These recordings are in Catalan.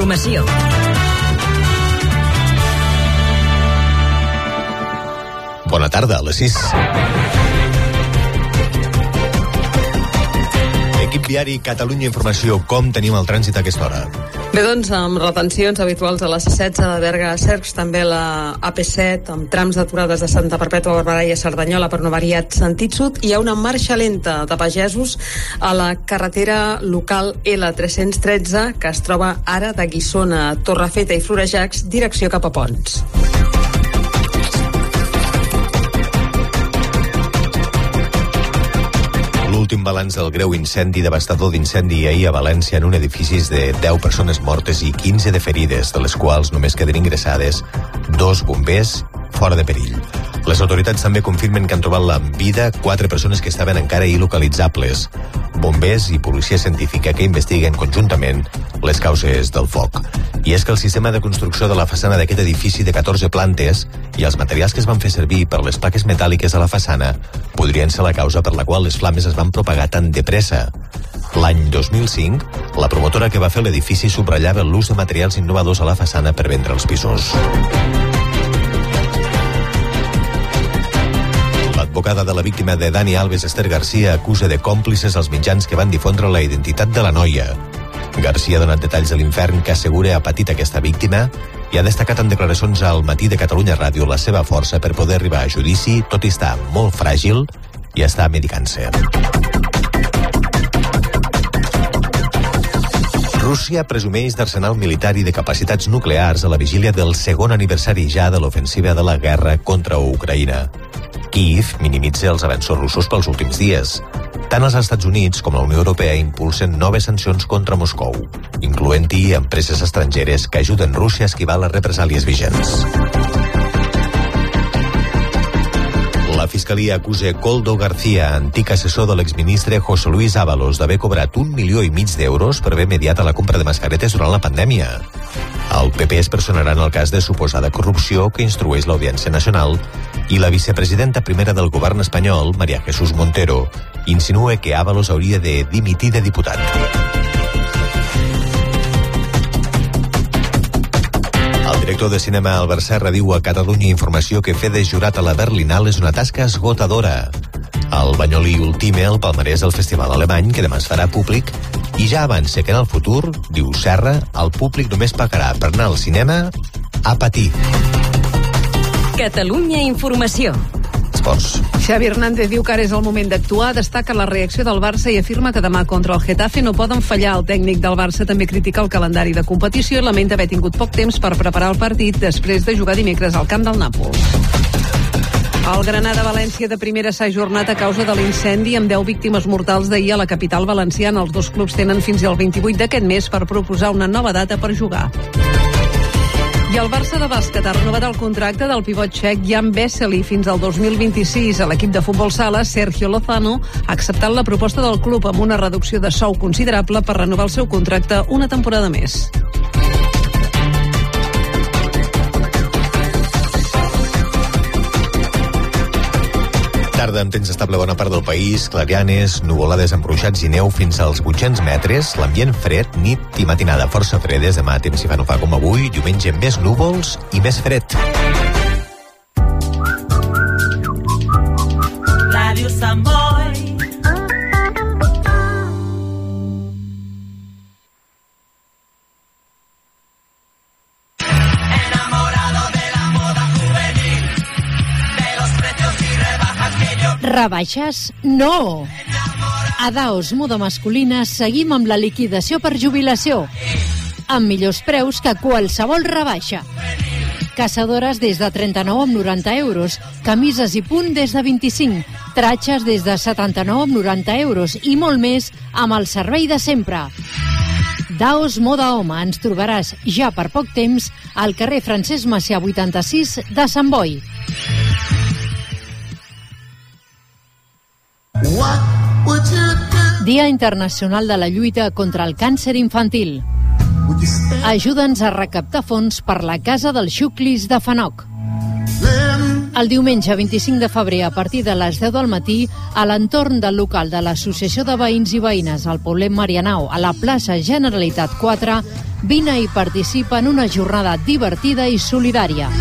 Informació. Bona tarda, a les 6. Equip viari Catalunya Informació, com tenim el trànsit a aquesta hora? Bé, doncs, amb retencions habituals a les 16 de Berga a Cercs, també la AP7, amb trams d'aturades de Santa Perpètua, Barberà i a Cerdanyola per no variat sentit sud. Hi ha una marxa lenta de pagesos a la carretera local L313, que es troba ara de Guissona, Torrefeta i Florejacs, direcció cap a Pons. L'últim balanç del greu incendi devastador d'incendi ahir a València en un edifici de 10 persones mortes i 15 de ferides, de les quals només queden ingressades dos bombers fora de perill. Les autoritats també confirmen que han trobat la vida quatre persones que estaven encara il·localitzables. Bombers i policia científica que investiguen conjuntament les causes del foc. I és que el sistema de construcció de la façana d'aquest edifici de 14 plantes i els materials que es van fer servir per les plaques metàl·liques a la façana podrien ser la causa per la qual les flames es van propagar tan de pressa. L'any 2005, la promotora que va fer l'edifici subratllava l'ús de materials innovadors a la façana per vendre els pisos. L'advocada de la víctima de Dani Alves, Esther Garcia, acusa de còmplices als mitjans que van difondre la identitat de la noia. Garcia ha donat detalls de l'infern que assegura ha patit aquesta víctima i ha destacat en declaracions al matí de Catalunya Ràdio la seva força per poder arribar a judici, tot i estar molt fràgil i està medicant-se. Rússia presumeix d'arsenal militar i de capacitats nuclears a la vigília del segon aniversari ja de l'ofensiva de la guerra contra Ucraïna. Kiev minimitza els avenços russos pels últims dies. Tant els Estats Units com la Unió Europea impulsen noves sancions contra Moscou, incloent-hi empreses estrangeres que ajuden Rússia a esquivar les represàlies vigents. La Fiscalia acusa Coldo García, antic assessor de l'exministre José Luis Ábalos, d'haver cobrat un milió i mig d'euros per haver mediat a la compra de mascaretes durant la pandèmia. El PP es personarà en el cas de suposada corrupció que instrueix l'Audiència Nacional i la vicepresidenta primera del govern espanyol, María Jesús Montero, insinua que Ábalos hauria de dimitir de diputat. El director de cinema Albert Serra diu a Catalunya Informació que fer de jurat a la Berlinal és una tasca esgotadora. El banyolí ultime el palmarès del festival alemany que demà es farà públic i ja avança que en el futur, diu Serra, el públic només pagarà per anar al cinema a patir. Catalunya Informació. Esports. Xavi Hernández diu que ara és el moment d'actuar, destaca la reacció del Barça i afirma que demà contra el Getafe no poden fallar. El tècnic del Barça també critica el calendari de competició i lamenta haver tingut poc temps per preparar el partit després de jugar dimecres al camp del Nàpol. El Granada-València de primera s'ha ajornat a causa de l'incendi amb 10 víctimes mortals d'ahir a la capital valenciana. Els dos clubs tenen fins al 28 d'aquest mes per proposar una nova data per jugar. I el Barça de bàsquet ha renovat el contracte del pivot txec Jan Vesely fins al 2026. A l'equip de futbol sala, Sergio Lozano, ha acceptat la proposta del club amb una reducció de sou considerable per renovar el seu contracte una temporada més. Tarda amb temps estable bona part del país, clarianes, nuvolades amb ruixats i neu fins als 800 metres, l'ambient fred, nit i matinada força fredes, demà temps si fa no fa com avui, diumenge més núvols i més fred. Rebaixes? No! A Daos Muda Masculina seguim amb la liquidació per jubilació. Amb millors preus que qualsevol rebaixa. Caçadores des de 39 amb 90 euros, camises i punt des de 25, tratxes des de 79 amb 90 euros i molt més amb el servei de sempre. Daos Moda Home ens trobaràs ja per poc temps al carrer Francesc Macià 86 de Sant Boi. Dia Internacional de la Lluita contra el Càncer Infantil. Ajuda'ns a recaptar fons per la Casa dels Xuclis de Fanoc. El diumenge 25 de febrer, a partir de les 10 del matí, a l'entorn del local de l'Associació de Veïns i Veïnes al Poblet Marianao, a la plaça Generalitat 4, vine i participa en una jornada divertida i solidària.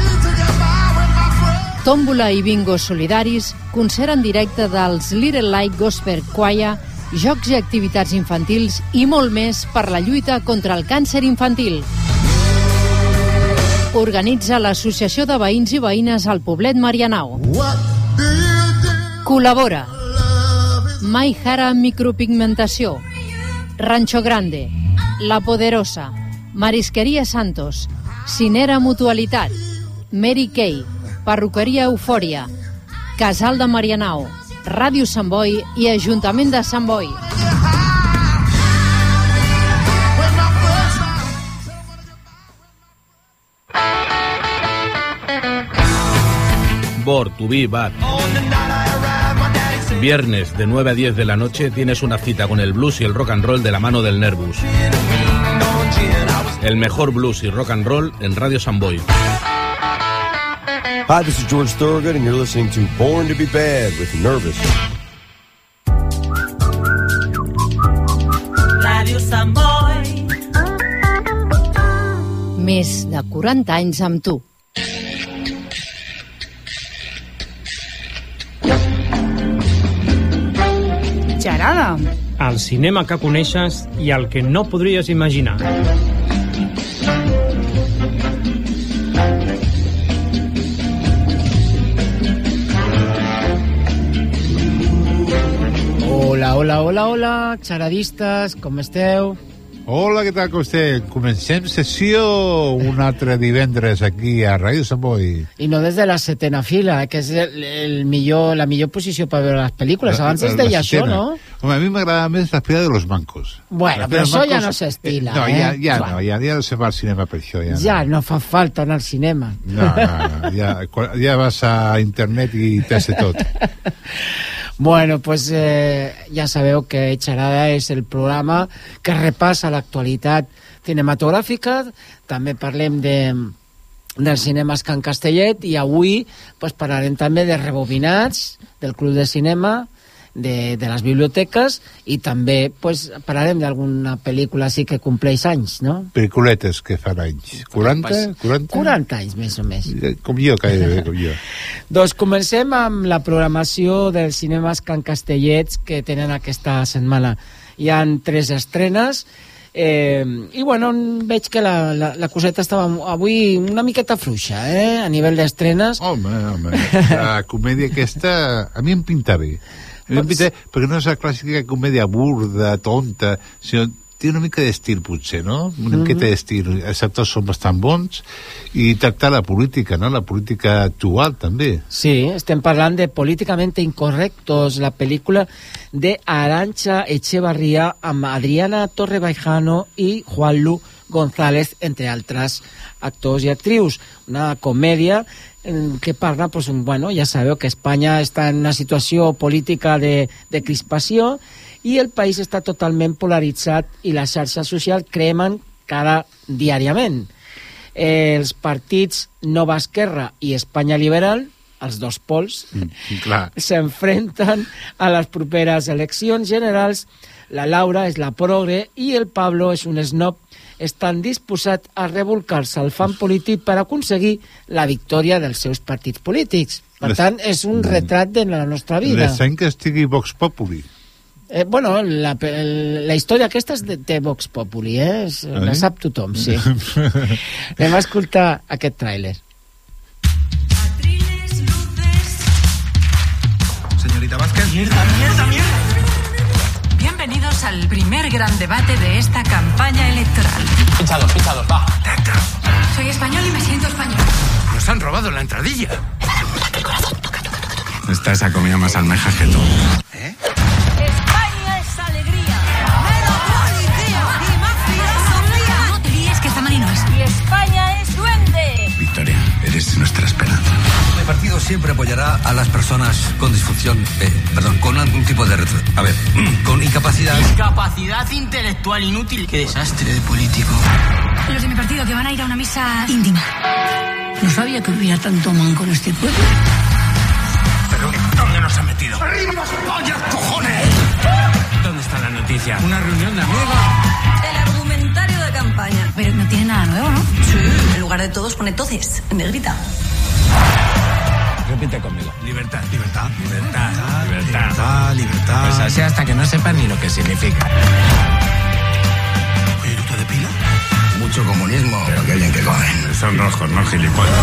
Tòmbola i bingo solidaris, concert en directe dels Little Light Gospel Choir, jocs i activitats infantils i molt més per la lluita contra el càncer infantil. Organitza l'Associació de Veïns i Veïnes al Poblet Marianao. Col·labora. Mai Jara Micropigmentació. Rancho Grande. La Poderosa. Marisqueria Santos. Cinera Mutualitat. Mary Kay Perruqueria Eufòria Casal de Marianao Ràdio Sant Boi i Ajuntament de Sant Boi. Bor, Tubí, Bat. Viernes de 9 a 10 de la noche tienes una cita con el blues y el rock and roll de la mano del Nervus. El mejor blues y rock and roll en Radio Samboy. Hi, this is George Thorogood, and you're listening to Born to be Bad with Nervous. Més de 40 anys amb tu. Gerada. El cinema que coneixes i el que no podries imaginar. Hola, hola, hola, hola, xaradistes, com esteu? Hola, què tal, com esteu? Comencem sessió un altre divendres aquí a Ràdio Sant Boi. I no des de la setena fila, que és el, el millor, la millor posició per veure les pel·lícules. Abans es deia això, setena. no? Home, a mi m'agrada més la fila de los mancos. Bueno, La però això ja mancos, no s'estila, no, eh? Ja, ja, Joan. no, ja, ja no se va al cinema per això. Ja, Ja no fa falta anar al cinema. No, no, no, ja, ja vas a internet i t'has de tot. Bueno, pues eh, ja sabeu que Xarada és el programa que repassa l'actualitat cinematogràfica, també parlem de del cinema Can Castellet i avui pues, parlarem també de rebobinats, del Club de Cinema, de, de les biblioteques i també pues, parlarem d'alguna pel·lícula així que compleix anys, no? Peliculetes que fan anys. 40? 40? 40 anys, més o més. Eh, Com jo, gairebé, com jo. Doncs comencem amb la programació dels cinemes Can Castellets que tenen aquesta setmana. Hi han tres estrenes eh, i bueno, veig que la, la, la coseta estava avui una miqueta fluixa, eh? a nivell d'estrenes. Home, home, la comèdia aquesta a mi em pinta bé. Eh, Pots... Invité, perquè no és la clàssica comèdia burda, tonta, sinó té una mica d'estil, potser, no? Una mm -hmm. miqueta mhm. d'estil. Els actors són bastant bons i tractar la política, no? La política actual, també. Sí, estem parlant de Políticamente Incorrectos, la pel·lícula de Arancha Echevarría amb Adriana Torrebajano i Juanlu González, entre altres actors i actrius. Una comèdia que parla, pues, un- bueno, ja sabeu que Espanya està en una situació política de, de crispació i el país està totalment polaritzat i les xarxes socials cremen cada diàriament. Eh, els partits Nova Esquerra i Espanya Liberal, els dos pols, Mm, s'enfrenten a les properes eleccions generals. La Laura és la progre i el Pablo és un snob. Estan disposats a revolcar-se al fan polític per aconseguir la victòria dels seus partits polítics. Per Les- tant, és un retrat de la nostra vida. L'esany que estigui Vox Populi. Eh, bueno, la, la història aquesta és de, de Vox Populi, eh? És, La Eh? sap tothom, sí. Anem a escoltar aquest tràiler. Señorita Vázquez. ¡Mierda, mierda, mierda! Bienvenidos al primer gran debate de esta campaña electoral. Pinchados, pinchados, va. Soy español y me siento español. Nos han robado la entradilla. Esta se ha comido más almejas que tú. España es alegría. Menos policía y más filosofía. No te líes que esta mani no es. Y España es duende. Victoria, eres nuestra esperanza. El partido siempre apoyará a las personas con disfunción, eh, perdón, con algún tipo de retro- a ver, con incapacidad. Capacidad intelectual inútil. Qué desastre de político. Los de mi partido que van a ir a una misa íntima. No sabía que hubiera tanto manco en este pueblo. ¿Pero dónde nos ha metido? ¡Arriba pollas, cojones! ¿Dónde está la noticia? ¿Una reunión de amigos? El argumentario de campaña. Pero no tiene nada nuevo, ¿no? Sí. En lugar de todos pone toces, en negrita. Repite conmigo. Libertad, libertad, libertad, libertad. Libertad, libertad. Pues así hasta que no sepas ni lo que significa. Oye, ¿tú te depilas? Mucho comunismo. Pero que bien que comen. Son rojos, no gilipollas.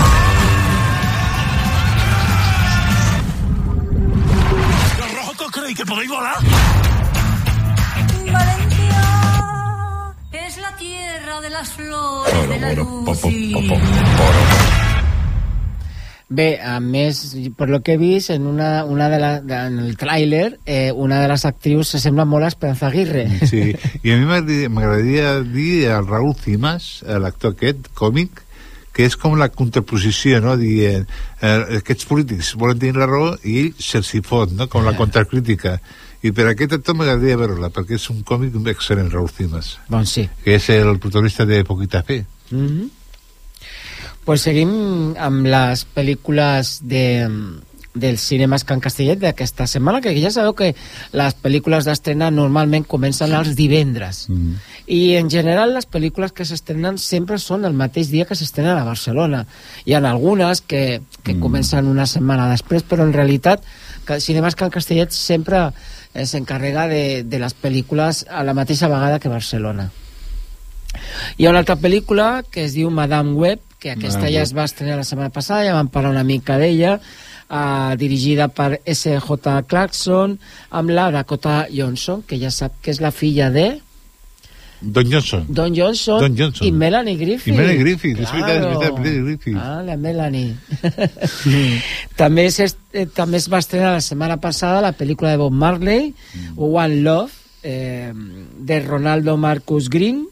¿Los rojos creéis que podéis volar? Valencia es la tierra de las flores, de la luz y... Bé, a més, per lo que he vist, en, una, una de la, en el tràiler, eh, una de les actrius se sembla molt a Esperanza Aguirre. Sí, i a mi m'agradaria dir al Raúl Cimas, l'actor aquest, còmic, que és com la contraposició, no? Dient, eh, aquests polítics volen tenir la raó i ell se'ls hi fot, no? Com la contracrítica. I per aquest actor m'agradaria veure-la, perquè és un còmic excel·lent, Raúl Cimas, Doncs sí. que és el protagonista de Poquita Fe. Mm -hmm. Pues seguim amb les pel·lícules de, dels cinemes Can Castellet d'aquesta setmana, que ja sabeu que les pel·lícules d'estrena normalment comencen els divendres. Mm. I en general les pel·lícules que s'estrenen sempre són el mateix dia que s'estrenen a Barcelona. Hi ha algunes que, que mm. comencen una setmana després, però en realitat que Cinemes Can Castellet sempre eh, s'encarrega de, de les pel·lícules a la mateixa vegada que Barcelona. Hi ha una altra pel·lícula que es diu Madame Web, que aquesta Madame ja Web. es va estrenar la setmana passada, ja vam parlar una mica d'ella, uh, dirigida per S.J. Clarkson, amb la Dakota Johnson, que ja sap que és la filla de Don Johnson. Don Johnson, Don Johnson. i Melanie Griffith. I Melanie Griffith, és veritat, és veritat, Melanie Griffith. Ah, la Melanie. també, es, eh, també es va estrenar la setmana passada la pel·lícula de Bob Marley, Mm. One Love, eh, de Ronaldo Marcus Green,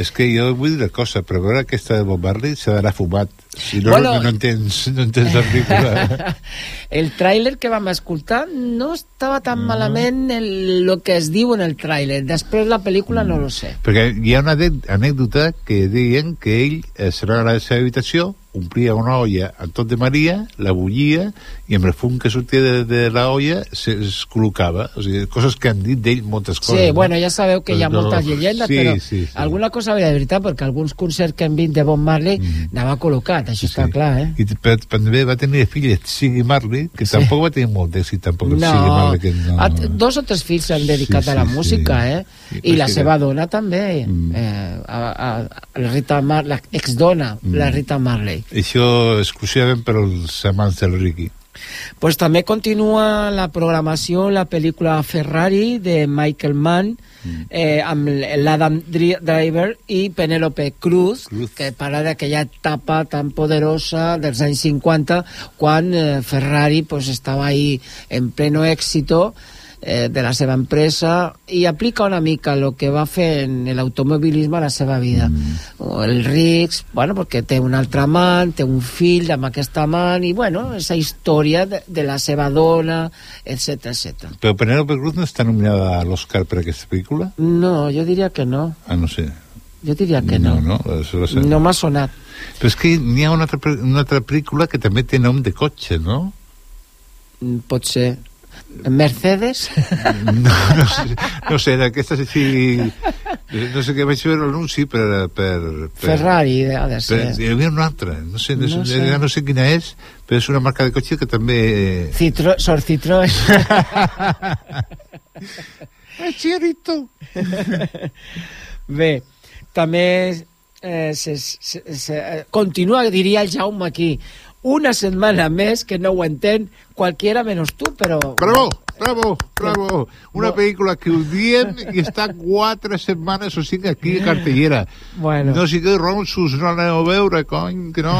És que jo vull dir una cosa, per veure aquesta de Bob Marley s'ha d'anar fumat. Si no, Bueno, no, entens, no entens la pel·lícula. el tràiler que vam escoltar no estava tan malament el, lo que es diu en el tràiler. Després la pel·lícula no lo sé. Perquè hi ha una anècdota que deien que ell eh, s'anava a la seva habitació, omplia una olla amb tot de Maria, la bullia, i amb el fum que sortia de, de la olla se, es col·locava. O sigui, coses que han dit d'ell moltes coses. Sí, no? bueno, ja sabeu que hi ha no- moltes llegendes, sí, però sí, sí. alguna cosa havia de veritat, perquè alguns concerts que hem vist de Bob Marley Mm. anava col·locat, això està clar, eh? I però també va tenir filles Siggy Marley, que Sí. tampoc va tenir molt d'èxit, tampoc No, Siggy Marley. Que no, a- dos o tres fills s'han dedicat Sí, a la sí, sí. música, eh? Sí, I però la seva dona també, eh, a, a, a la Rita Mar la exdona, Mm. la Rita Marley. Això exclusivament per als amants del Ricky. Pues també continua la programació la pel·lícula Ferrari de Michael Mann eh, amb l'Adam Dri- Driver i Penélope Cruz, que parla d'aquella etapa tan poderosa dels anys 50 quan eh, Ferrari pues, estava ahí en pleno èxito eh, de la seva empresa i aplica una mica el que va fer en l'automobilisme a la seva vida. Mm. El Rix, bueno, perquè té un altre amant, té un fill amb aquest amant, i bueno, esa història de, de la seva dona, etc etc. Però Penélope Cruz no està nominada a l'Oscar per aquesta pel·lícula? No, jo diria que no. Ah, no sé. Jo diria que no. No, no. No m'ha sonat. Però és que n'hi ha una altra, una altra pel·lícula que també té nom de cotxe, no? Mm, Pot ser. Mercedes? No, no, sé, no sé, era que estás dicir non sei sé que vai ser o anunci per, per, per Ferrari, ha de ser. Per, había un altre, non sei, sé, no, no, sé. no sé quina és, pero és una marca de coche que també... Eh, Citro, Sor Citroën. Chirito. Bé, també eh, se, se, se, continua, diria el Jaume aquí, una setmana més que no ho entén qualquiera menos tu, però... Bravo, bravo, bravo. Una pel·lícula que ho diem i està quatre setmanes o cinc aquí a cartellera. Bueno. No sigueu ronsos, no l'aneu a veure, cony, que no...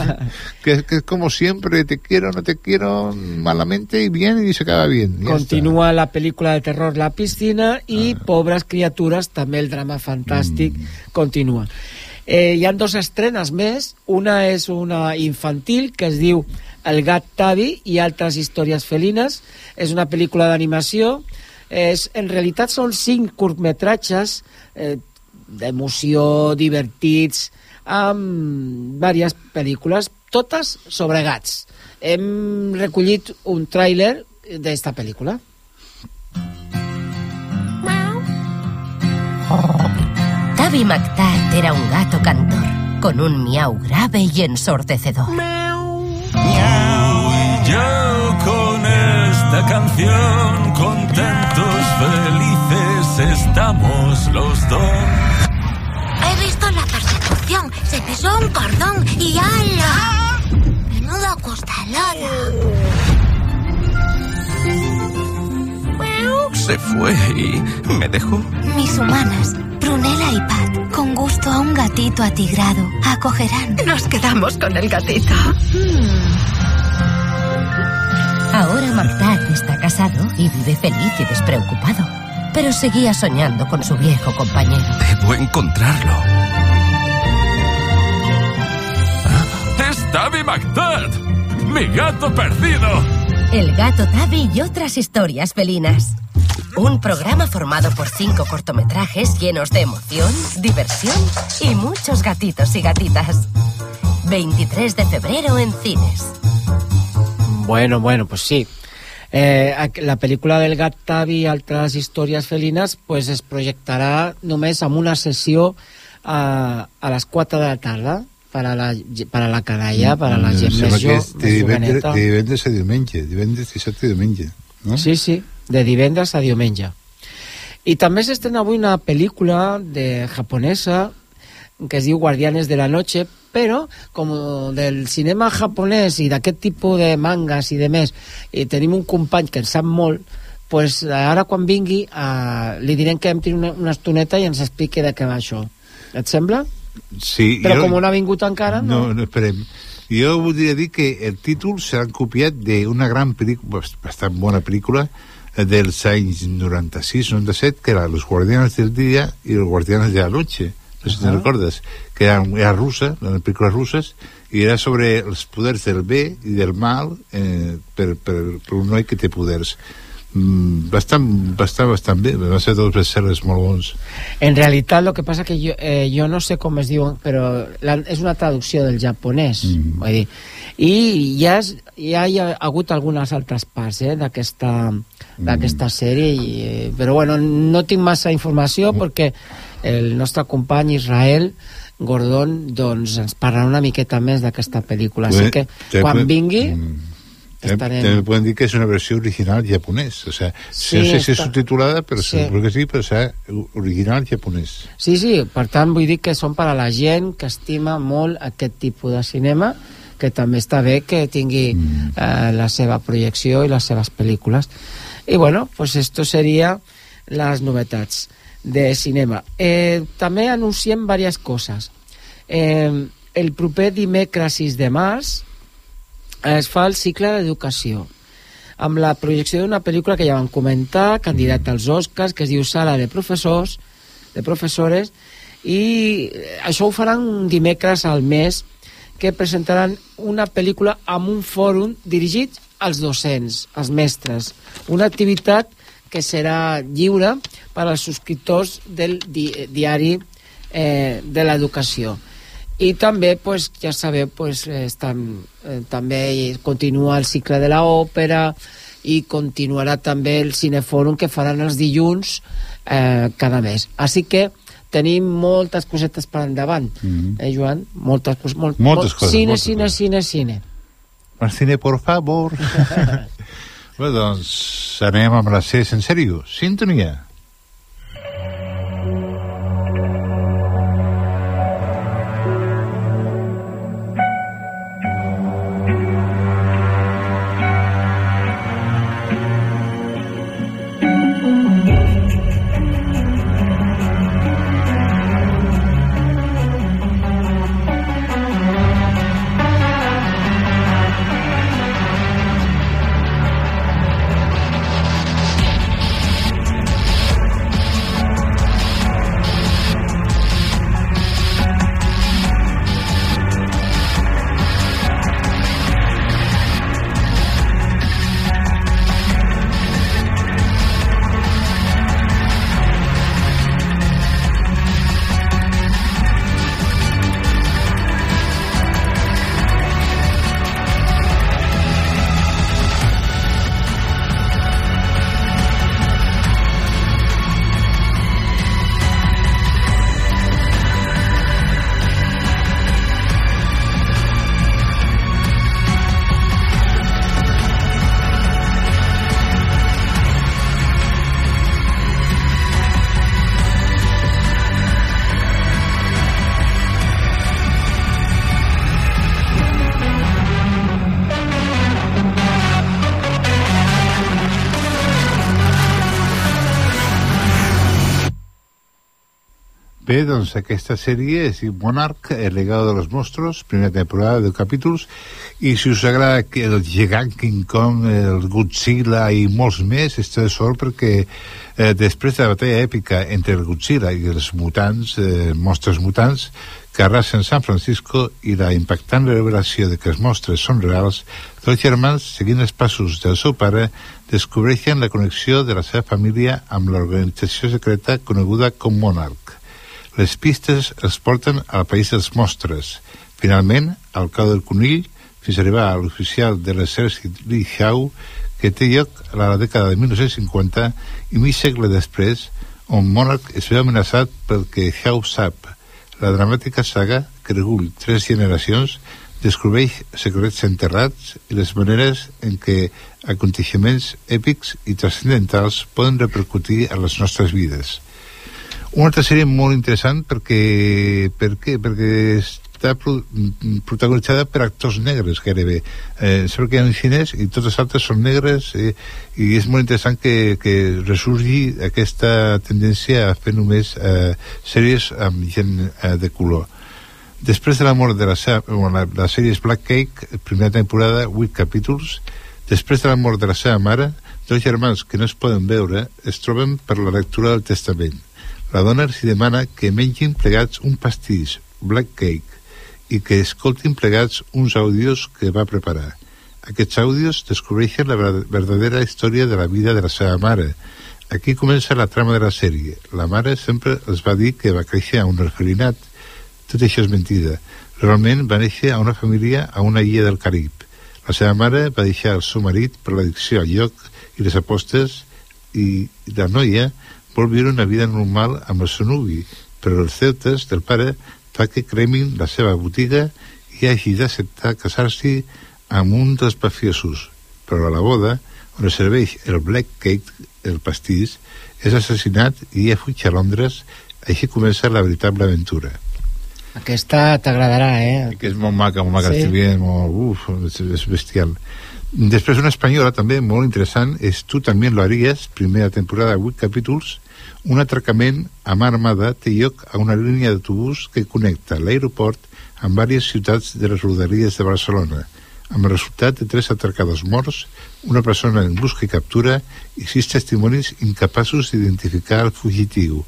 que, que como siempre, te quiero, no te quiero, malamente y bien y se acaba bien. Ja Continua la pel·lícula de terror La piscina i Pobres criatures, també el drama fantàstic, continua. Eh, hi han dos estrenes més. Una és una infantil que es diu El gat Tavi i altres històries felines. És una pel·lícula d'animació. És, en realitat són cinc curtmetratges eh, d'emoció, divertits, amb diverses pel·lícules, totes sobre gats. Hem recollit un tràiler d'esta pel·lícula. Tavi Mactat era un gato cantor, con un miau grave y ensordecedor. Yo con esta canción, contentos, felices estamos los dos. He visto la persecución. Se pisó un cordón y ¡ala! Menudo Se fue y me dejó. Mis humanas, Prunella y Pat, con gusto a un gatito atigrado, acogerán. Nos quedamos con el gatito. Ahora Mactat está casado y vive feliz y despreocupado. Pero seguía soñando con su viejo compañero. Debo encontrarlo. Ah, ¡Es Tabby! ¡Mi gato perdido! El gato Tavi y otras historias felinas. Un programa formado por cinco cortometrajes llenos de emoción, diversión y muchos gatitos y gatitas. 23 de febrero en cines. Bueno, bueno, pues sí. Eh, la pel·lícula del gat Tavi i altres històries felines pues, es projectarà només amb una sessió a, a les 4 de la tarda per a la, per a la canalla, per a la gent Em sembla més, jo, de divendres, de divendres a diumenge. Divendres, dissabte i diumenge. No? Sí, sí, de divendres a diumenge. I també s'estrena avui una pel·lícula de japonesa que es diu Guardianes de la Noche, però com del cinema japonès i d'aquest tipus de mangas i de més, i tenim un company que en sap molt, pues ara quan vingui eh, li direm que hem tingut una, una estoneta i ens expliqui de què va això. Et sembla? Sí, Però jo- com no ha vingut encara, no? No, no, esperem. Jo voldria dir que el títol s'ha copiat d'una gran pel·lícula, bastant bona pel·lícula, eh, dels anys 96-97, que era Los Guardianes del Día y Los Guardianes de la Noche. No sé si te Ajá. recordes. Que era, era russa, eren pel·lícules russes, i era sobre els poders del bé i del mal eh, per, per, per un noi que té poders. Mm, bastant, bastant, bastant bé. Va ser dos bestsellers molt bons. En realitat, el que passa que jo, eh, jo no sé com es diuen, però la, és una traducció del japonès. Mm. Vull dir, I ja, és, ja hi ha hagut algunes altres parts eh, d'aquesta d'aquesta sèrie, i, eh, però bueno, no tinc massa informació perquè el nostre company Israel Gordon doncs, ens parlarà una miqueta més d'aquesta pel·lícula. Així que quan vingui També estarem... també poden dir que és una versió original japonès. O sea, Sí, no sé si és subtitulada, però Sí. sí. segur que sí, però serà original japonès. Sí, sí, per tant vull dir que són per a la gent que estima molt aquest tipus de cinema que també està bé que tingui mm. eh, la seva projecció i les seves pel·lícules. I bueno, pues esto seria les novetats de cinema. Eh, també anunciem diverses coses. Eh, el proper dimecres 6 de març es fa el cicle d'educació amb la projecció d'una pel·lícula que ja vam comentar, candidata als Oscars, que es diu Sala de professors, de professores, i això ho faran un dimecres al mes, que presentaran una pel·lícula amb un fòrum dirigit als docents, als mestres. Una activitat que serà lliure per als subscriptors del di diari eh, de l'educació i també pues, ja sabeu pues, estan, eh, també continua el cicle de l'òpera i continuarà també el cinefòrum que faran els dilluns eh, cada mes així que tenim moltes cosetes per endavant Mhm. eh, Joan? moltes, cos, molt, Moltes molt, coses, cine, moltes cine, cine, cine Marcine, por favor. bé, doncs anem amb les sèries en sèrio. Sintonia. Bé, doncs aquesta sèrie diu Monarch, el legado de los monstruos, primera temporada de capítols, i si us agrada el gegant King Kong, el Godzilla i molts més, esteu de sort perquè eh, després de la batalla èpica entre el Godzilla i els mutants, eh, monstres mutants, que arrasen San Francisco i la impactant revelació de que els monstres són reals, dos germans, seguint els passos del seu pare, descobreixen la connexió de la seva família amb l'organització secreta coneguda com Monarch. Les pistes els porten al país dels monstres. Finalment, al cau del conill, fins a arribar a l'oficial de l'exèrcit Li Xiao, que té lloc a la dècada de 1950 i mig segle després, on Monarch es veu amenaçat pel que Xiao sap. La dramàtica saga, que recull tres generacions, descobreix secrets enterrats i les maneres en què aconteixements èpics i transcendentals poden repercutir a les nostres vides. Una altra sèrie molt interessant perquè, per què? perquè està pro, protagonitzada per actors negres gairebé. Eh, sembla que hi ha en xinès i tots els altres són negres eh, i és molt interessant que, que ressurgi aquesta tendència a fer només eh, sèries amb gent eh, de color. Després de la mort de la, bueno, la, la sèrie Black Cake, primera temporada, 8 capítols. Després de la mort de la seva mare, dos germans que no es poden veure es troben per la lectura del testament. La dona els demana que mengin plegats un pastís, Black Cake, i que escoltin plegats uns àudios que va preparar. Aquests àudios descobreixen la verdadera història de la vida de la seva mare. Aquí comença la trama de la sèrie. La mare sempre els va dir que va créixer a un orfelinat. Tot això és mentida. Realment va néixer a una família a una illa del Carib. La seva mare va deixar el seu marit per l'addicció al lloc i les apostes i la noia vol viure una vida normal amb el seu nuvi, però els deutes del pare fa que cremin la seva botiga i hagi d'acceptar casar-s'hi amb un dels mafiosos. Però a la boda, on es serveix el black cake, el pastís, és assassinat i fuig a Londres, així comença la veritable aventura. Aquesta t'agradarà, eh? Que és molt maca, molt maca, Sí. bien, molt, uf, és bestial. Després una espanyola també molt interessant és Tu també lo haries, primera temporada, 8 capítols, un atracament a mà armada té lloc a una línia d'autobús que connecta l'aeroport amb diverses ciutats de les rodalies de Barcelona, amb el resultat de tres atracadors morts, una persona en busca i captura i sis testimonis incapaços d'identificar el fugitiu.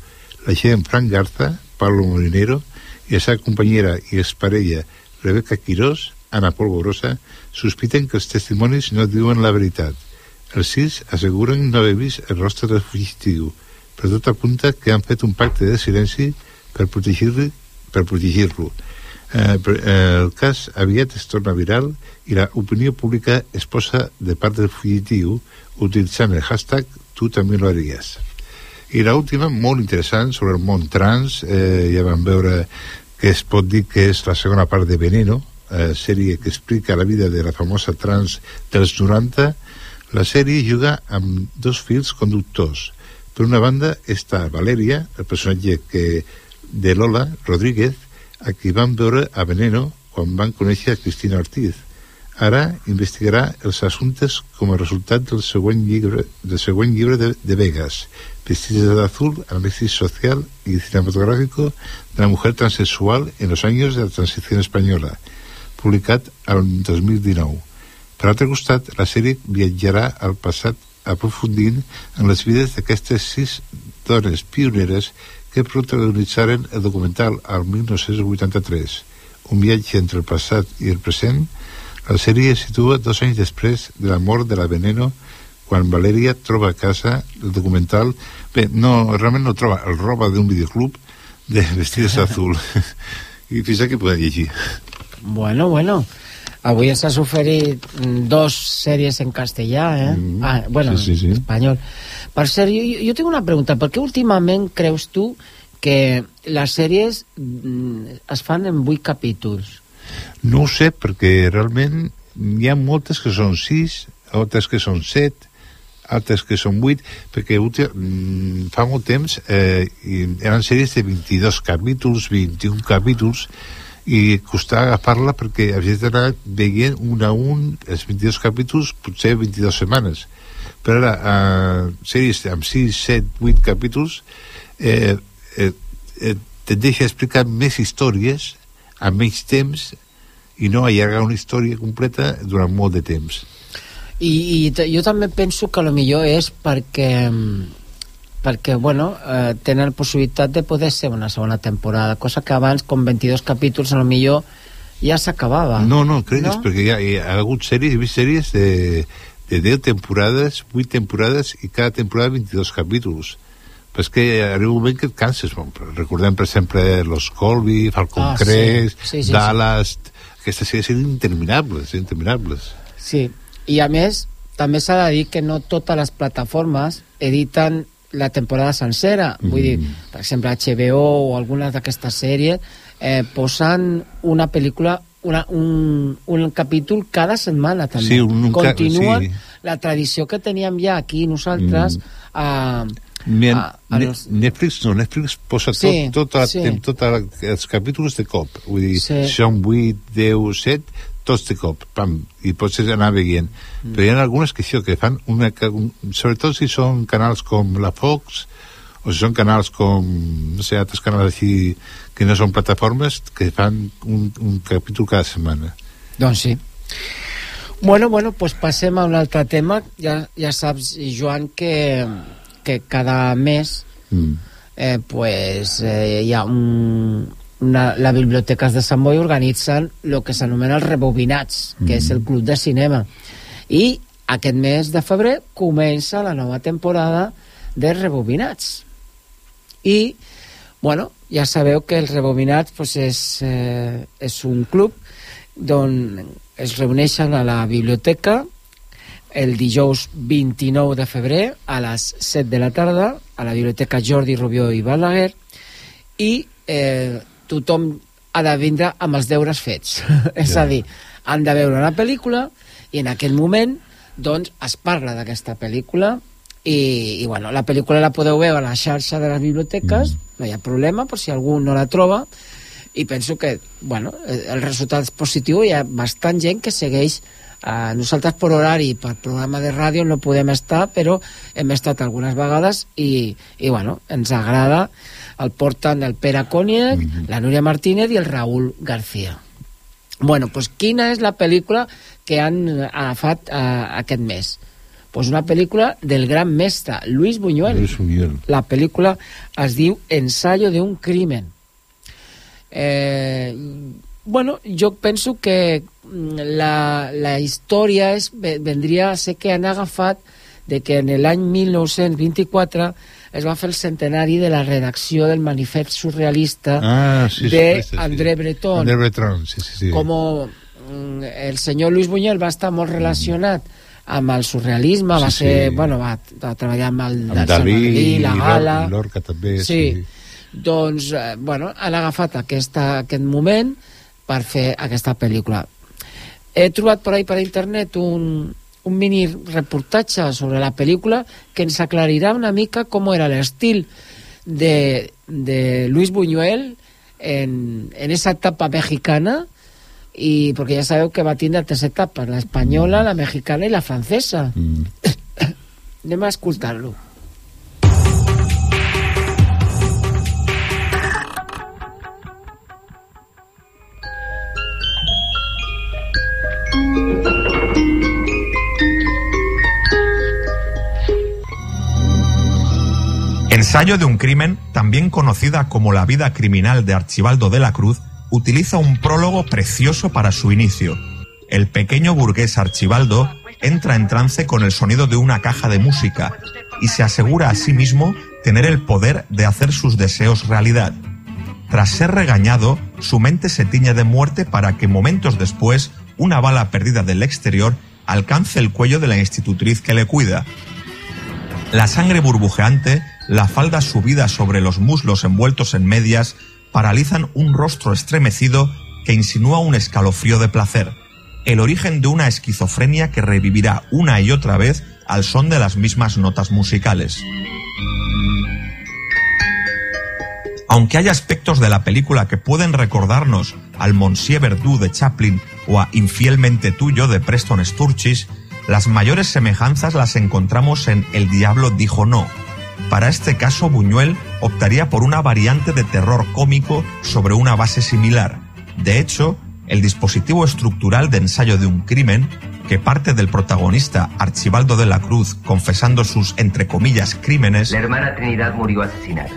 L'agent Frank Garza, Pablo Molinero, i la seva companyera i exparella Rebeca Quirós, Ana Polvorosa, sospiten que els testimonis no diuen la veritat. Els sis asseguren no haver vist el rostre del fugitiu, però tot apunta que han fet un pacte de silenci per protegir-lo. Per protegir eh, però, eh, el cas aviat es torna viral i la opinió pública es posa de part del fugitiu utilitzant el hashtag tu també lo haries. I l'última, molt interessant, sobre el món trans, eh, ja vam veure que es pot dir que és la segona part de Veneno, eh, sèrie que explica la vida de la famosa trans dels 90. La sèrie juga amb dos fils conductors. Per una banda està Valeria, el personatge que, de Lola Rodríguez, a qui van veure a Veneno quan van conèixer a Cristina Ortiz. Ara investigarà els assumptes com a resultat del següent llibre, del següent llibre de, de Vegas, Vestidas de azul, análisis social y cinematográfico de la mujer transexual en los años de la transición española, publicat el 2019. Per altre costat, la sèrie viatjarà al passat aprofundint en les vides d'aquestes sis dones pioneres que protagonitzaren el documental al 1983. Un viatge entre el passat i el present, la sèrie es situa dos anys després de la mort de la Veneno quan Valeria troba a casa el documental bé, no, realment no troba, el roba d'un videoclub de vestides azul i fins aquí podem llegir Bueno, bueno. Avui ens has oferit mm, dos sèries en castellà, eh? Mm, ah, bueno, sí, sí, sí. en espanyol. Per ser, jo, jo tinc una pregunta. Per què últimament creus tu que les sèries mm, es fan en vuit capítols? No ho sé, perquè realment hi ha moltes que són sis, altres que són set, altres que són vuit, perquè últim, mm, fa molt temps eh, eren sèries de 22 capítols, 21 capítols, i costava agafar-la perquè havies d'anar veient un a un els 22 capítols, potser 22 setmanes. Però ara, eh, sèries amb 6, 7, 8 capítols, eh, eh, eh, te deixa explicar més històries a menys temps i no allargar una història completa durant molt de temps. I, i jo també penso que lo millor és perquè perquè, bueno, eh, tenen possibilitat de poder ser una segona temporada, cosa que abans, com 22 capítols, a lo millor ja s'acabava. No, no, cregues, No? perquè hi ha, hi ha hagut sèries, he vist sèries de, de 10 temporades, 8 temporades i cada temporada 22 capítols. Però és que arriba un moment que et canses. Bon, Recordem, per exemple, Los Colby, Falcon Ah, sí. Crest, Sí, sí, sí. Dallas... Aquestes sèries eren interminables, interminables. Sí, i a més, també s'ha de dir que no totes les plataformes editen la temporada sencera. Mm. Vull dir, per exemple, HBO o algunes d'aquestes sèries eh, posen una pel·lícula, una, un, un capítol cada setmana també. Sí, un- un ca- Continuen sí. la tradició que teníem ja aquí nosaltres Mm. a, Mira, a, a los- Netflix no, Netflix posa tot, Sí, tot, la, sí. sí. tot els capítols de cop. Vull dir, sí. són 8, 10, 7, tots de cop, pam, i pots anar veient. Mm. Però hi ha algunes que això, que fan una... Un, sobretot si són canals com la Fox, o si són canals com, no sé, altres canals així que no són plataformes, que fan un, un capítol cada setmana. Doncs sí. Bueno, bueno, pues passem a un altre tema. Ja, ja saps, Joan, que, que cada mes Mm. eh, pues, eh, hi ha un, una, la Biblioteques de Sant Boi organitzen el que s'anomena els rebobinats, que és el club de cinema. I aquest mes de febrer comença la nova temporada de rebobinats. I, bueno, ja sabeu que els rebobinats pues, és, eh, és un club d'on es reuneixen a la biblioteca el dijous 29 de febrer a les 7 de la tarda a la biblioteca Jordi Rubió i Balaguer i eh, tothom ha de vindre amb els deures fets. És a dir, han de veure una pel·lícula i en aquell moment doncs es parla d'aquesta pel·lícula i, i bueno, la pel·lícula la podeu veure a la xarxa de les biblioteques no hi ha problema per si algú no la troba i penso que bueno, eh, el resultat és positiu. Hi ha bastant gent que segueix Uh, nosaltres per horari, per programa de ràdio no podem estar, però hem estat algunes vegades i, i bueno, ens agrada el porten el Pere Coniec, mm -hmm. la Núria Martínez i el Raúl García bueno, pues quina és la pel·lícula que han agafat uh, aquest mes? Pues una pel·lícula del gran mestre Luis Buñuel Luis Buñuel. la pel·lícula es diu Ensayo de un crimen eh, bueno, jo penso que mm, la, la història és, ve- vendria a ser que han agafat de que en l'any 1924 es va fer el centenari de la redacció del manifest surrealista Ah, sí, de sí, sí. André Breton André Breton, sí, sí, sí. como mm, el senyor Luis Buñuel va estar molt relacionat amb el surrealisme, va Sí, ser, sí. bueno, va, va treballar amb el Amb Dalí, la Gala... Lor- Lorca també, sí. sí. Doncs, eh, bueno, han agafat aquesta, aquest moment per fer aquesta pel·lícula. He trobat per ahí per internet un, un mini reportatge sobre la pel·lícula que ens aclarirà una mica com era l'estil de, de Luis Buñuel en, en esa etapa mexicana y porque ya sabeu que va tindre tres etapes, la espanyola, la mexicana i la francesa. Mm. Anem a escoltar-lo. Ensayo de un crimen, también conocida como La vida criminal de Archibaldo de la Cruz, utiliza un prólogo precioso para su inicio. El pequeño burgués Archibaldo entra en trance con el sonido de una caja de música y se asegura a sí mismo tener el poder de hacer sus deseos realidad. Tras ser regañado, su mente se tiñe de muerte para que momentos después una bala perdida del exterior alcance el cuello de la institutriz que le cuida. La sangre burbujeante, la falda subida sobre los muslos envueltos en medias, paralizan un rostro estremecido que insinúa un escalofrío de placer, el origen de una esquizofrenia que revivirá una y otra vez al son de las mismas notas musicales. Aunque hay aspectos de la película que pueden recordarnos al Monsieur Verdoux de Chaplin o a Infielmente Tuyo de Preston Sturges, las mayores semejanzas las encontramos en El Diablo dijo no, Para este caso, Buñuel optaría por una variante de terror cómico sobre una base similar. De hecho, el dispositivo estructural de ensayo de un crimen, que parte del protagonista Archibaldo de la Cruz confesando sus, entre comillas, crímenes, La hermana Trinidad murió asesinada.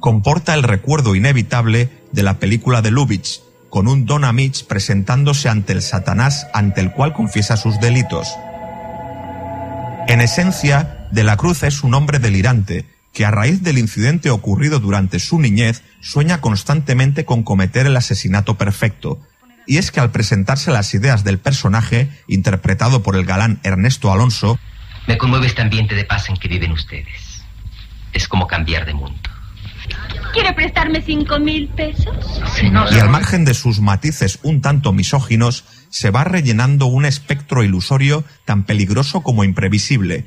comporta el recuerdo inevitable de la película de Lubitsch, con un Don Amitch presentándose ante el Satanás ante el cual confiesa sus delitos. En esencia, De la Cruz es un hombre delirante que a raíz del incidente ocurrido durante su niñez sueña constantemente con cometer el asesinato perfecto. Y es que al presentarse las ideas del personaje, interpretado por el galán Ernesto Alonso, Me conmueve este ambiente de paz en que viven ustedes. Es como cambiar de mundo. ¿Quiere prestarme cinco mil pesos? y al margen de sus matices un tanto misóginos, se va rellenando un espectro ilusorio tan peligroso como imprevisible.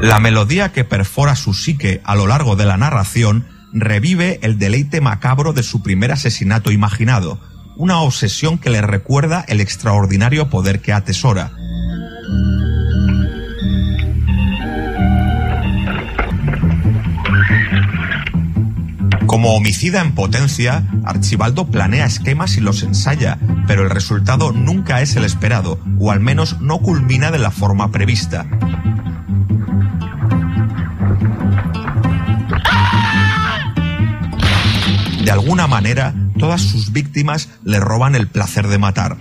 La melodía que perfora su psique a lo largo de la narración revive el deleite macabro de su primer asesinato imaginado, una obsesión que le recuerda el extraordinario poder que atesora. Como homicida en potencia, Archibaldo planea esquemas y los ensaya, pero el resultado nunca es el esperado, o al menos no culmina de la forma prevista. De alguna manera, todas sus víctimas le roban el placer de matar.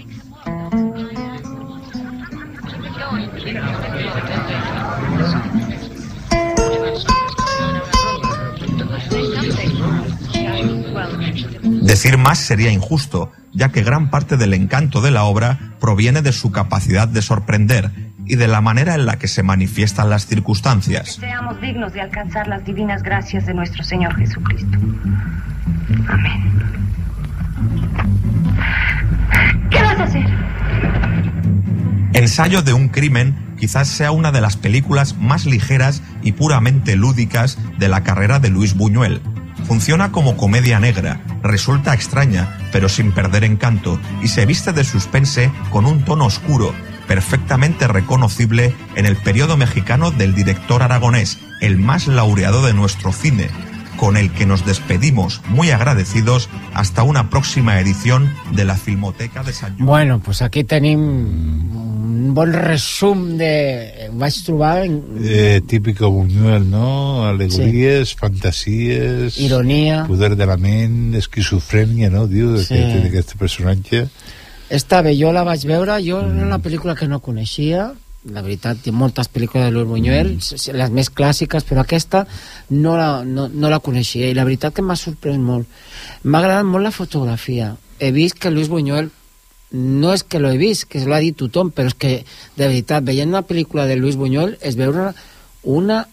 Decir más sería injusto, ya que gran parte del encanto de la obra proviene de su capacidad de sorprender y de la manera en la que se manifiestan las circunstancias. Seamos dignos de alcanzar las divinas gracias de nuestro Señor Jesucristo. Amén. ¿Qué vas a hacer? Ensayo de un crimen quizás sea una de las películas más ligeras y puramente lúdicas de la carrera de Luis Buñuel. Funciona como comedia negra, resulta extraña, pero sin perder encanto, y se viste de suspense con un tono oscuro, perfectamente reconocible en el periodo mexicano del director aragonés, el más laureado de nuestro cine, con el que nos despedimos muy agradecidos hasta una próxima edición de la Filmoteca de Sant Lluís. Bueno, pues aquí tenim un bon resum de... Vaig trobar Eh, típico Buñuel, ¿no? Alegories, fantasies... Ironia. Poder de la ment, esquizofrènia, no? Diu, Sí. d'aquest d'aquest personatge. Esta bé, jo la vaig veure, jo era una pel·lícula que no coneixia, la veritat, hi ha moltes pel·lícules de Luis Buñuel, mm. les més clàssiques, però aquesta no la, no, no la coneixia, i la veritat que m'ha sorprès molt. M'ha agradat molt la fotografia. He vist que Luis Buñuel no és que lo he vist, que se lo ha dit tothom, però és que, de veritat, veient una pel·lícula de Luis Buñuel es veure una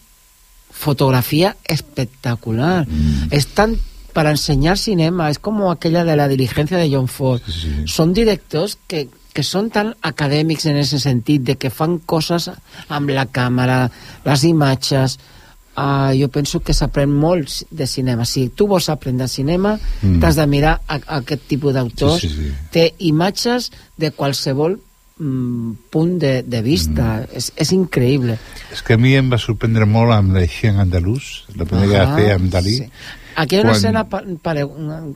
fotografía espectacular. Están para enseñar cinema, es como aquella de la diligencia de John Ford. Son directors que, que són tan acadèmics en ese sentit, de que fan coses amb la càmera, les imatges... Uh, jo penso que s'aprèn molt de cinema. Si tu vols aprendre cinema, Mm. t'has de mirar a, a aquest tipus d'autors. Sí, sí, sí. Té imatges de qualsevol mm, punt de, de vista. Mm. És, és increïble. És que a mi em va sorprendre molt amb la Xien Andalús, la primera que va fer amb Dalí. sí. Aquí hi ha una Quan- escena pa, pare,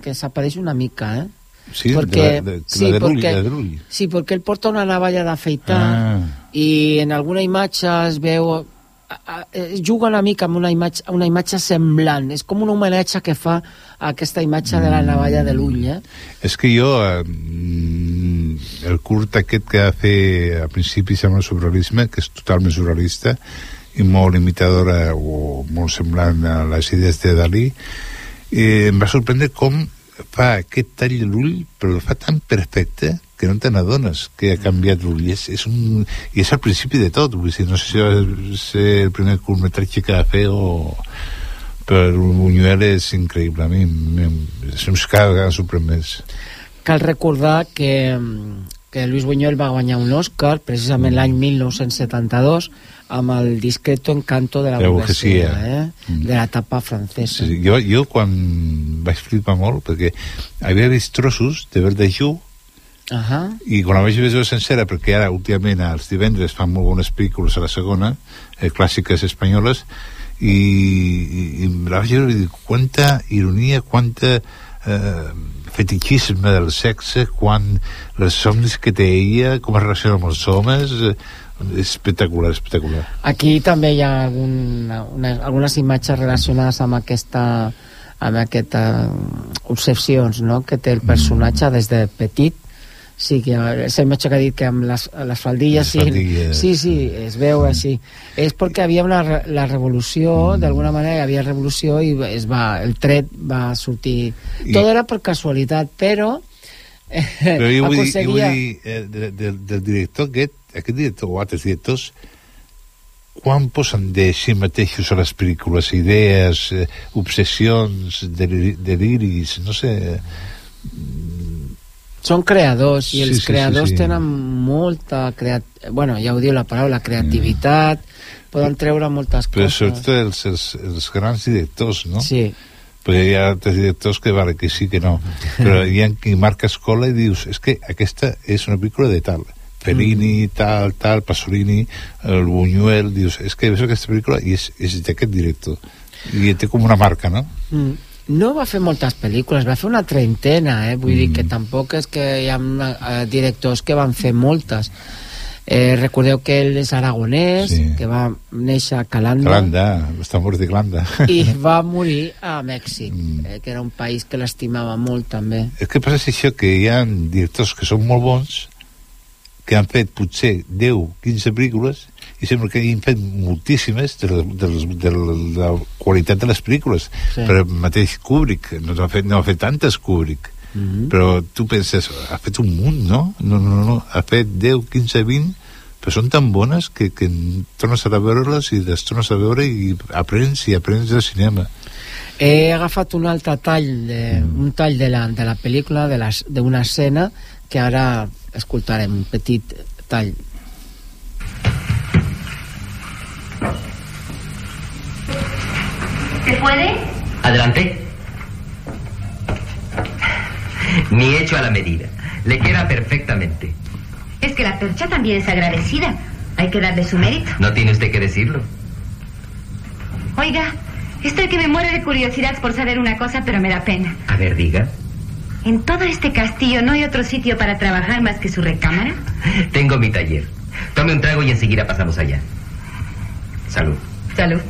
que s'apareix una mica, eh? Sí, Porque- de la, de, sí, la porque- la. Sí, porque él porta una navalla d'afeitar Ah. i en alguna imatge es veu a- es juga una mica amb una imatge, una imatge semblant és com un homenatge que fa a aquesta imatge de la navalla de l'ull eh? És que jo, eh, mm, el curt aquest que va fer a principi sembla surrealisme, que és totalment surrealista i molt imitadora o molt semblant a les idees de Dalí, eh, em va sorprendre com fa aquest tall de l'ull, però el fa tan perfecte que no te n'adones que ha canviat l'ull. És, és un, I és al principi de tot. Vull dir, no sé si va ser el primer curtmetratge que va fer o... Però Buñuel és increïble. A mi se'm cada vegada sorprèn més. cal recordar que, que Luis Buñuel va guanyar un Oscar precisament l'any 1972 amb el discreto encanto de la, La burguesia, eh? de l'etapa francesa Sí, jo, jo quan vaig flipar molt, perquè havia vist trossos de Verdejú Ahà. i quan la vaig veure sencera perquè ara últimament els divendres fan molt bones pel·lícules a la segona eh, clàssiques espanyoles i, i, i la vaig veure i dic quanta ironia quanta eh, fetichisme del sexe quan els somnis que té ella com es relaciona amb els homes eh, espectacular, espectacular. Aquí també hi ha algun, una, algunes imatges relacionades amb aquesta amb aquestes obsessions no? que té el personatge des de petit. Sí, que esa imatge que ha dit que amb les, les faldilles, Les sí, faldilles. sí, sí, es veu així. És perquè havia una, la revolució d'alguna manera hi havia revolució i es va, el tret va sortir. I- tot era per casualitat però eh, però jo vull dir, jo vull aconseguia dir eh, de, de, del director aquest, aquest director o altres directors quan posen de si mateixos a les pel·lícules idees, eh, obsessions deliri, deliris, no sé són creadors i Sí, els sí, sí, creadors sí. tenen molta creat... bueno, ja ho diu la paraula creativitat poden treure moltes però coses sobretot els, els, els grans directors no? sí. perquè hi ha altres directors que vale que sí que no però hi ha qui marca escola i dius és que aquesta és una pel·lícula de tal Fellini, tal, tal, Pasolini el Buñuel, dius, és que veus aquesta pel·lícula i és, és d'aquest director i té com una marca, no? Mm. no va fer moltes pel·lícules, va fer una trentena, eh? vull dir que tampoc és que hi ha eh, directors que van fer moltes. Eh, recordeu que ell és aragonès, Sí. que va néixer a Calanda, Glanda, els tambors de Glanda i va morir a Mèxic, eh, que era un país que l'estimava molt també. El que passa és això, que hi ha directors que són molt bons, que han fet potser 10, 15 pel·lícules, i sembla que han fet moltíssimes de la, de, la, de la qualitat de les pel·lícules. Sí. Però mateix Kubrick, no ha fet, no ha fet tantes Kubrick, Mhm. però tu penses, ha fet un munt, no? No, no, no, ha fet 10, 15, 20, però són tan bones que, que tornes a veure-les i les tornes a veure i aprens i aprens de cinema. He agafat un altre tall, de, un tall de la, de la pel·lícula, de d'una escena, que ara escoltarem un petit tall. ¿Se puede? Adelante. Ni hecho a la medida. Le queda perfectamente. Es que la percha también es agradecida. Hay que darle su mérito. No tiene usted que decirlo. Oiga, estoy que me muero de curiosidad por saber una cosa, pero me da pena. A ver, diga. ¿En todo este castillo no hay otro sitio para trabajar más que su recámara? Tengo mi taller. Tome un trago y enseguida pasamos allá. Salud. Salud.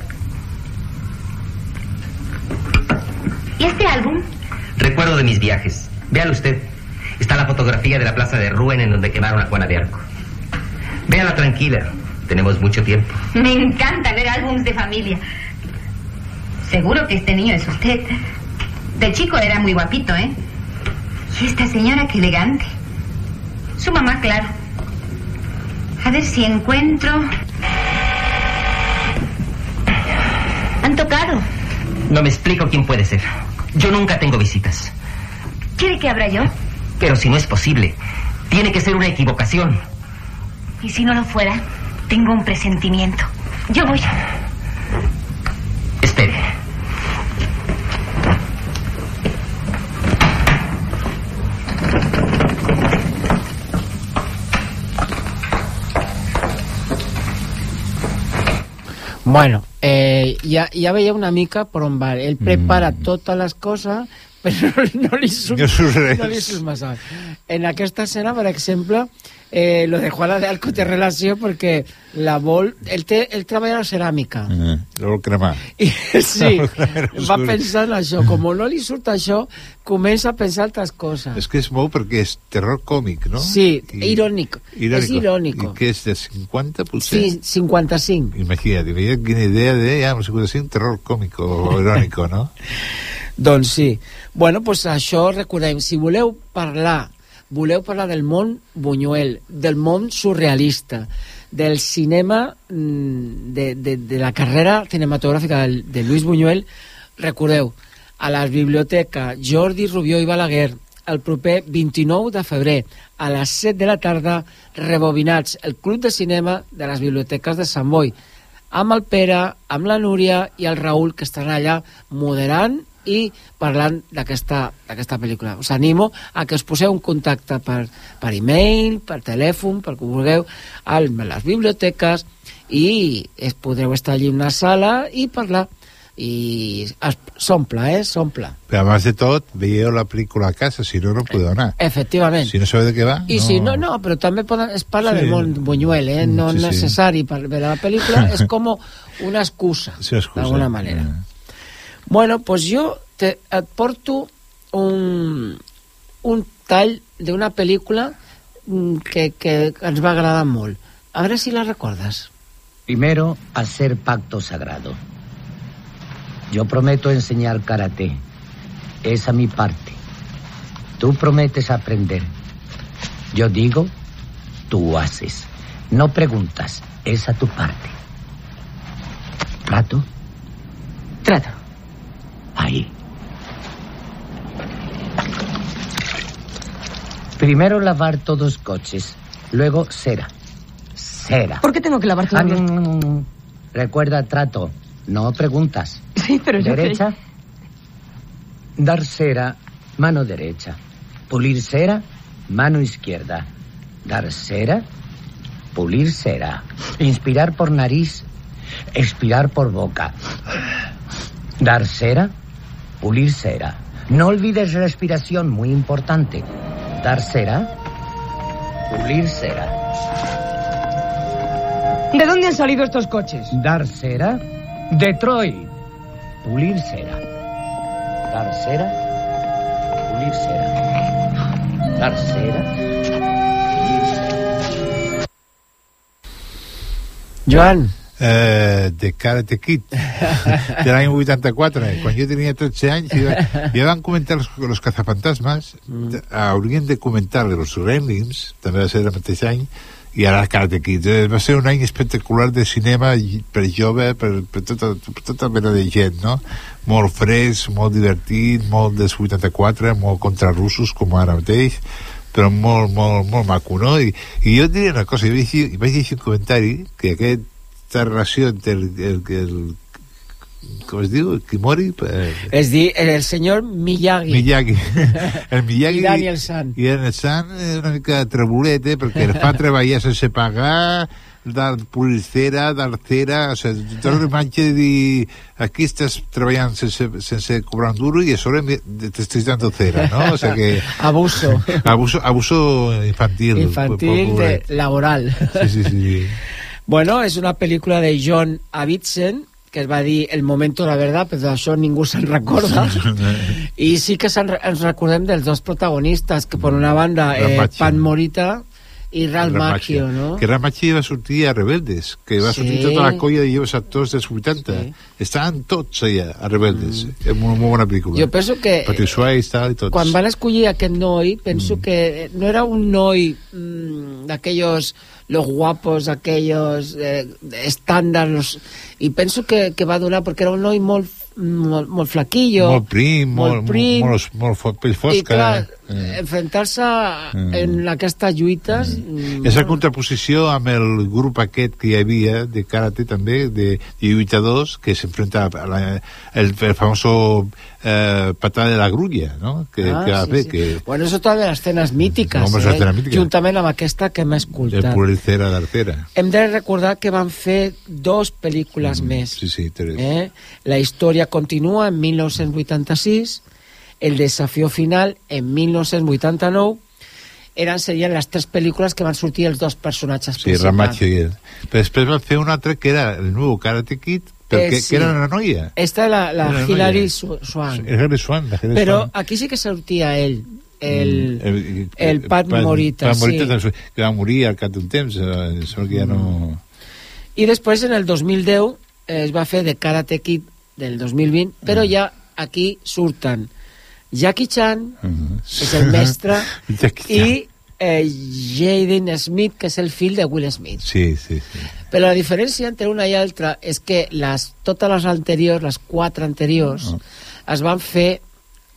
¿Y este álbum? Recuerdo de mis viajes. Véalo usted. Está la fotografía de la plaza de Rouen en donde quemaron a Juana de Arco. Véala tranquila. Tenemos mucho tiempo. Me encanta ver álbums de familia. Seguro que este niño es usted. De chico era muy guapito, ¿eh? Y esta señora, qué elegante. Su mamá, claro. A ver si encuentro... Han tocado. No me explico quién puede ser. Yo nunca tengo visitas. ¿Quiere que abra yo? Pero si no es posible, tiene que ser una equivocación. Y si no lo fuera, tengo un presentimiento. Yo voy. Espere. Bueno, eh, ja, ja veieu una mica per on va. Ell prepara mm. totes les coses, però no li surt, No surt res. no li surt massa. En aquesta escena, per exemple, eh, lo de Juana de Arco té relació perquè la vol... Ell, té, ell treballa la ceràmica. Eh, lo vol cremar. I, sí, va pensar en això. Com no li surt això, comença a pensar altres coses. És que és molt perquè és terror còmic, no? Sí, irònic. És irònico. I que és de 50, potser? Sí, 55. Imagina't, imagina't quina idea de, ja, 55, terror còmic o irònico, no? Doncs sí. Bueno, doncs això recordem. Si voleu parlar, voleu parlar del món Buñuel, del món surrealista, del cinema, mm, de, de, de la carrera cinematogràfica de, de Luis Buñuel, recordeu, a la biblioteca Jordi Rubió i Balaguer, el proper 29 de febrer, a les 7 de la tarda, rebobinats, el Club de Cinema de les Biblioteques de Sant Boi, amb el Pere, amb la Núria i el Raül, que estan allà moderant i parlant d'aquesta pel·lícula. Us animo a que us poseu en contacte per, per e-mail, per telèfon, per que vulgueu, a les biblioteques i es podreu estar allí en una sala i parlar i s'omple, eh? S'omple. Pero además de todo, veieu la película a casa, si no, no puedo anar. Efectivament. Si no sabeu de què va, I no... si no, no, però també poden, es parla Sí. del món Buñuel, eh? no Sí, sí. necessari per veure la pel·lícula, és com una excusa, Sí, excusa. d'alguna manera. Bueno, pues jo te, et porto un, un tall d'una pel·lícula mm, que, que ens va agradar molt. A veure si la recordes. Primero, hacer pacto sagrado. Yo prometo enseñar karate. Esa mi parte. Tú prometes aprender. Yo digo, tú haces. No preguntas. Esa tu parte. ¿Trato? Trato. Ahí. Primero lavar todos coches. Luego cera. Cera. ¿Por qué tengo que lavar todo? Ah, no, no, no, no. Recuerda trato, no preguntas. Sí, pero yo Derecha. Dar cera, mano derecha. Pulir cera, mano izquierda. Dar cera, pulir cera. Inspirar por nariz, expirar por boca. Dar cera, pulir cera. No olvides respiración, muy importante. Dar cera, pulir cera. ¿De dónde han salido estos coches? Dar cera, Detroit. Pulir cera. Dar cera, pulir cera. Dar cera. Joan. Eh, de Karate Kid de l'any 84 quan jo tenia 13 anys i ja van comentar los, los cazafantasmes mm. haurien de comentar los Gremlins també va ser el mateix any i ara Karate Kid eh, va ser un any espectacular de cinema per jove per, per, tota, per tota mena de gent no? molt fresc, molt divertit molt dels 84, molt contra russos com ara mateix però molt, molt, molt maco, no? I, i jo et diré una cosa, jo vaig, vaig llegir un comentari que aquesta relació entre el, el, el com es diu? Kimori? Eh, És dir, el senyor Miyagi. Miyagi. El Miyagi I Daniel San. I Daniel San és una mica trebulet, eh? perquè el fa treballar sense pagar, dar pulir cera, dar cera, o sigui, tota la imatge de dir aquí estàs treballant sense, sense cobrar un duro i a sobre t'estàs dando cera, no? O sigui que... Abuso. Abuso, abuso infantil. Infantil, de, laboral. Sí, sí, sí. Bueno, és una pel·lícula de John Avildsen, que es va dir El momento de la verdad, però d'això ningú se'n recorda. I sí que ens recordem dels dos protagonistes, que per una banda, eh. Pan Morita i Ralph. Macchio, no? Que Ramacchio va sortir a Rebeldes, que va Sí. sortir tota la colla de joves actors dels 80. Estaven tots allà, a Rebeldes. Mm. És una molt bona pel·lícula. Jo penso que Patrick Swayze, tal, i tots. Quan van escollir aquest noi, penso mm. que no era un noi mm, d'aquellos los guapos, aquellos eh, estàndards, i penso que, que va donar, perquè era un noi molt, molt, molt flaquillo, Molt prim, molt, molt, prim, molt, molt, molt pell fosca. i clar, eh. Enfrontar-se Mm. en aquestes lluites... Mm. Esa contraposició amb el grup aquest que hi havia de karate també, de, de lluitadors que s'enfrenta a la, el, el famoso eh, patada de la grulla, no? Que, Ah, que sí, fer, sí. que Bueno, és otra de les escenes mítiques, Home, és eh? escena mítica. juntament amb aquesta que hem el escoltat. pulicera d'artera. Hem de recordar que van fer dos pel·lícules més. Sí, sí, tres. Eh? La història continua en 1986, el desafío final en 1989, eren, serien les tres pel·lícules que van sortir els dos personatges Sí, principals. Ramacho i ell. Però després van fer un altre que era el nou Karate Kid, perquè, Eh, sí. que era una noia. Esta és la, la Era una Hilary Swan. Era Hilary Swan, la Hilary Però Swan. aquí sí que sortia ell, el, Mm, el Pat Morita, Pat Morita sí. que va morir al cap d'un temps, eh, que ja no... I després, en el 2010, eh, es va fer de Karate Kid del 2020, però Mm. ja aquí surten Jackie Chan, Mhm. és el mestre, i eh, Jaden Smith, que és el fill de Will Smith. Sí, sí, sí. Però la diferència entre una i altra és que les, totes les anteriors, les quatre anteriors, Ah. es van fer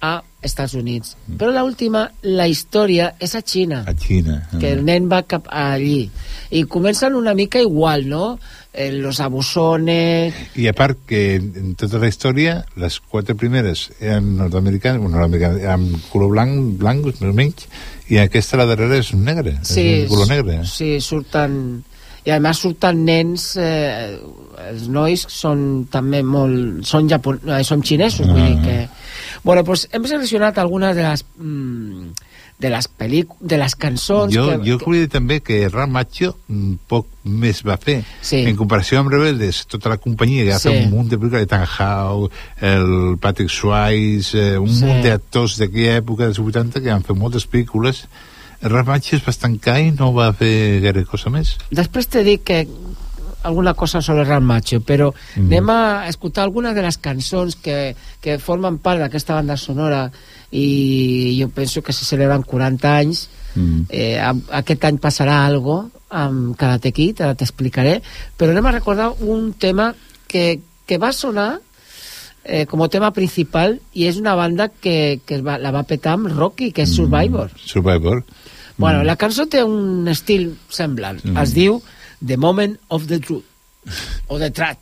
a Estats Units. Però l'última, la història, és a Xina. A Xina. que el nen va cap allí. I comencen una mica igual, no? Eh, los abusones... I a part que en tota la història, les quatre primeres eren nord-americanes, bueno, nord-americanes, amb color blanc, blanc, més o menys, i aquesta, la darrera, és negre, Sí, és un color negre. Sí, surten... I a més surten nens... Eh, els nois són també molt... Són, japon... eh, són xinesos, vull dir que... Bueno, pues hem seleccionat algunes de les... Mm, de les pel·lícules, de les cançons... Jo, que, jo volia dir també que Ram Macho mm, poc més va fer. Sí. En comparació amb Rebeldes, tota la companyia que ha Sí. fet un munt de pel·lícules, Ethan Howe, el Patrick Swayze, eh, un Sí. munt d'actors d'aquella època dels 80 que han fet moltes pel·lícules. Ram Macho es va estancar i no va fer gaire cosa més. Després te dic que alguna cosa sobre Ram Macho, però mm. anem a escoltar algunes de les cançons que, que formen part d'aquesta banda sonora i jo penso que se celebren 40 anys Mm. eh, a- aquest any passarà algo amb Karate Kid, ara t'explicaré però anem a recordar un tema que, que va sonar eh, com a tema principal i és una banda que, que es va, la va petar amb Rocky, que és Survivor Survivor. Bueno, la cançó té un estil semblant. Mm. Es diu The Moment of the Truth. O The Trat.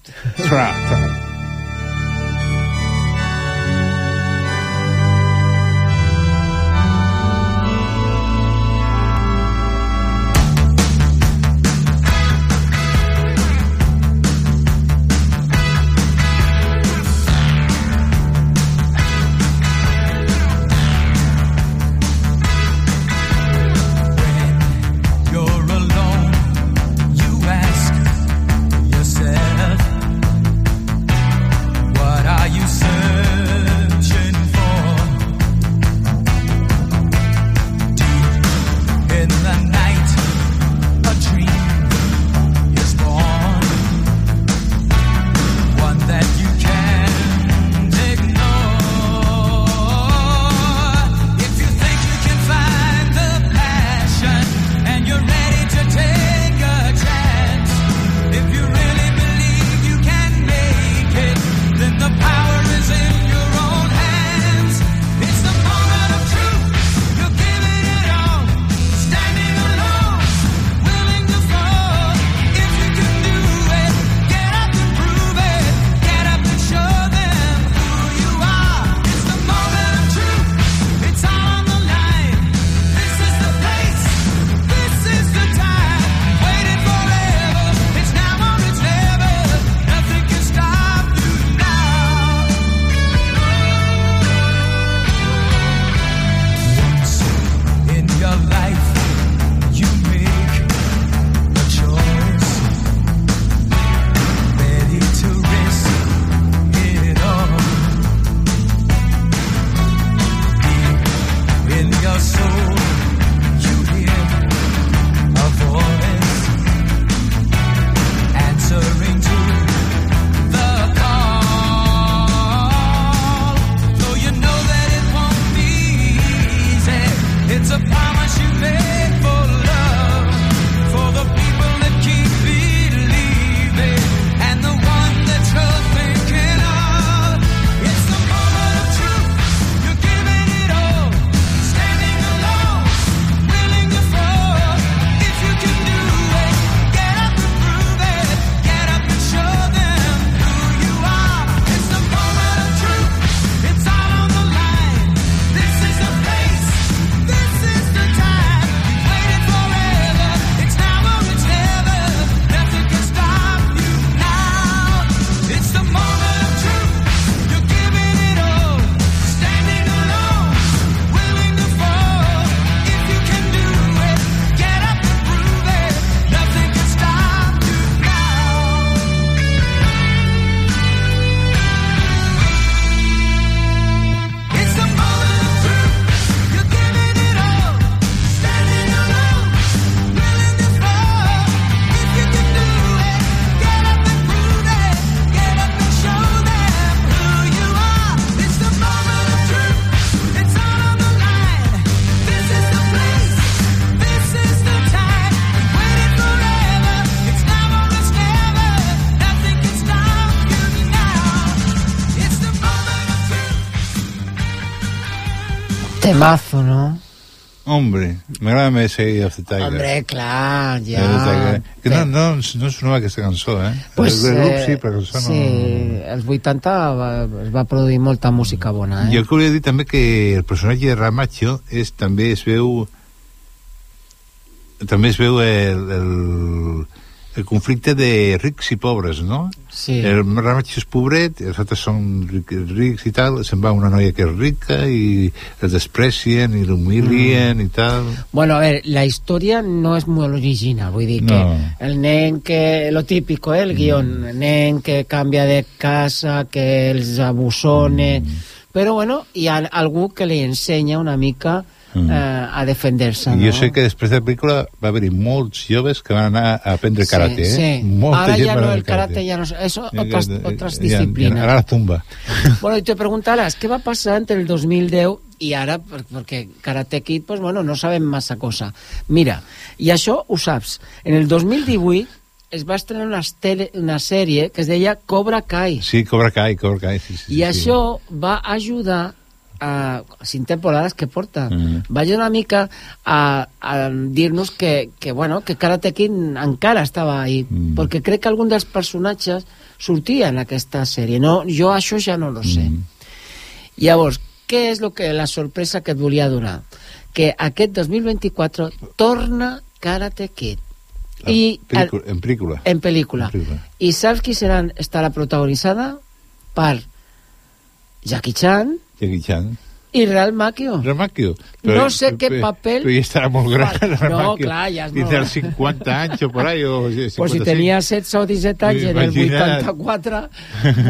Hombre, m'agrada més Eye of the Tiger. Hombre, clar, ja... Tiger. Que no, no, no sonava aquesta cançó, eh? Pues, el grup eh, sí, però això sí, no... als 80 va, es va produir molta música bona, eh? Jo que volia dir també que el personatge de Ramacho és, també es veu també es veu el, el, el conflicte de rics i pobres, no? Sí. El Ramacho és pobret, els altres són ric, rics i tal, se'n va una noia que és rica i el desprecien i l'humilien mm. i tal. Bueno, a ver, la historia no es muy original, vull dir No. que el nen que, lo típico, eh, el guión, el nen que canvia de casa, que els abusone, però bueno, hi ha algú que li ensenya una mica Mm. eh, a defender-se, no? jo sé que després de la pel·lícula va haver-hi molts joves que van anar a aprendre karate, sí, eh? sí. Molta Ahora gent ya va no, el karate. karate ya no... Eh, otras, otras disciplinas. Ara la tumba. Bueno, y te preguntaràs, què va passar entre el 2010 i ara? Per- Perquè Karate Kid, pues, bueno, no sabem massa cosa. Mira, i això ho saps. En el 2018 es va estrenar una, tele, una sèrie que es deia Cobra Kai. Sí, Cobra Kai, Cobra Kai, sí, sí. I això va ajudar a cinc temporades que porta Mm. va ajudar una mica a, a dir-nos que, que, bueno, que Karate Kid encara estava ahí Mm. perquè crec que algun dels personatges sortia en aquesta sèrie no, jo això ja no lo sé Mm. llavors, què és lo que, la sorpresa que et volia donar? que aquest 2024 torna Karate Kid Ah, i Pel·lícula, en pel·lícula. en pel·lícula. En pel·lícula. I saps qui serà, estarà protagonitzada? Per Jackie Chan Jackie Chan. i Real Macchio. Ramacchio. No sé qué papel- Però ja estarà molt gran, No, Ramacchio. clar, ja és molt- els 50 anys o por ahí, o 55. Pues si tenia 16 o 17 anys en el Imagina't. 84,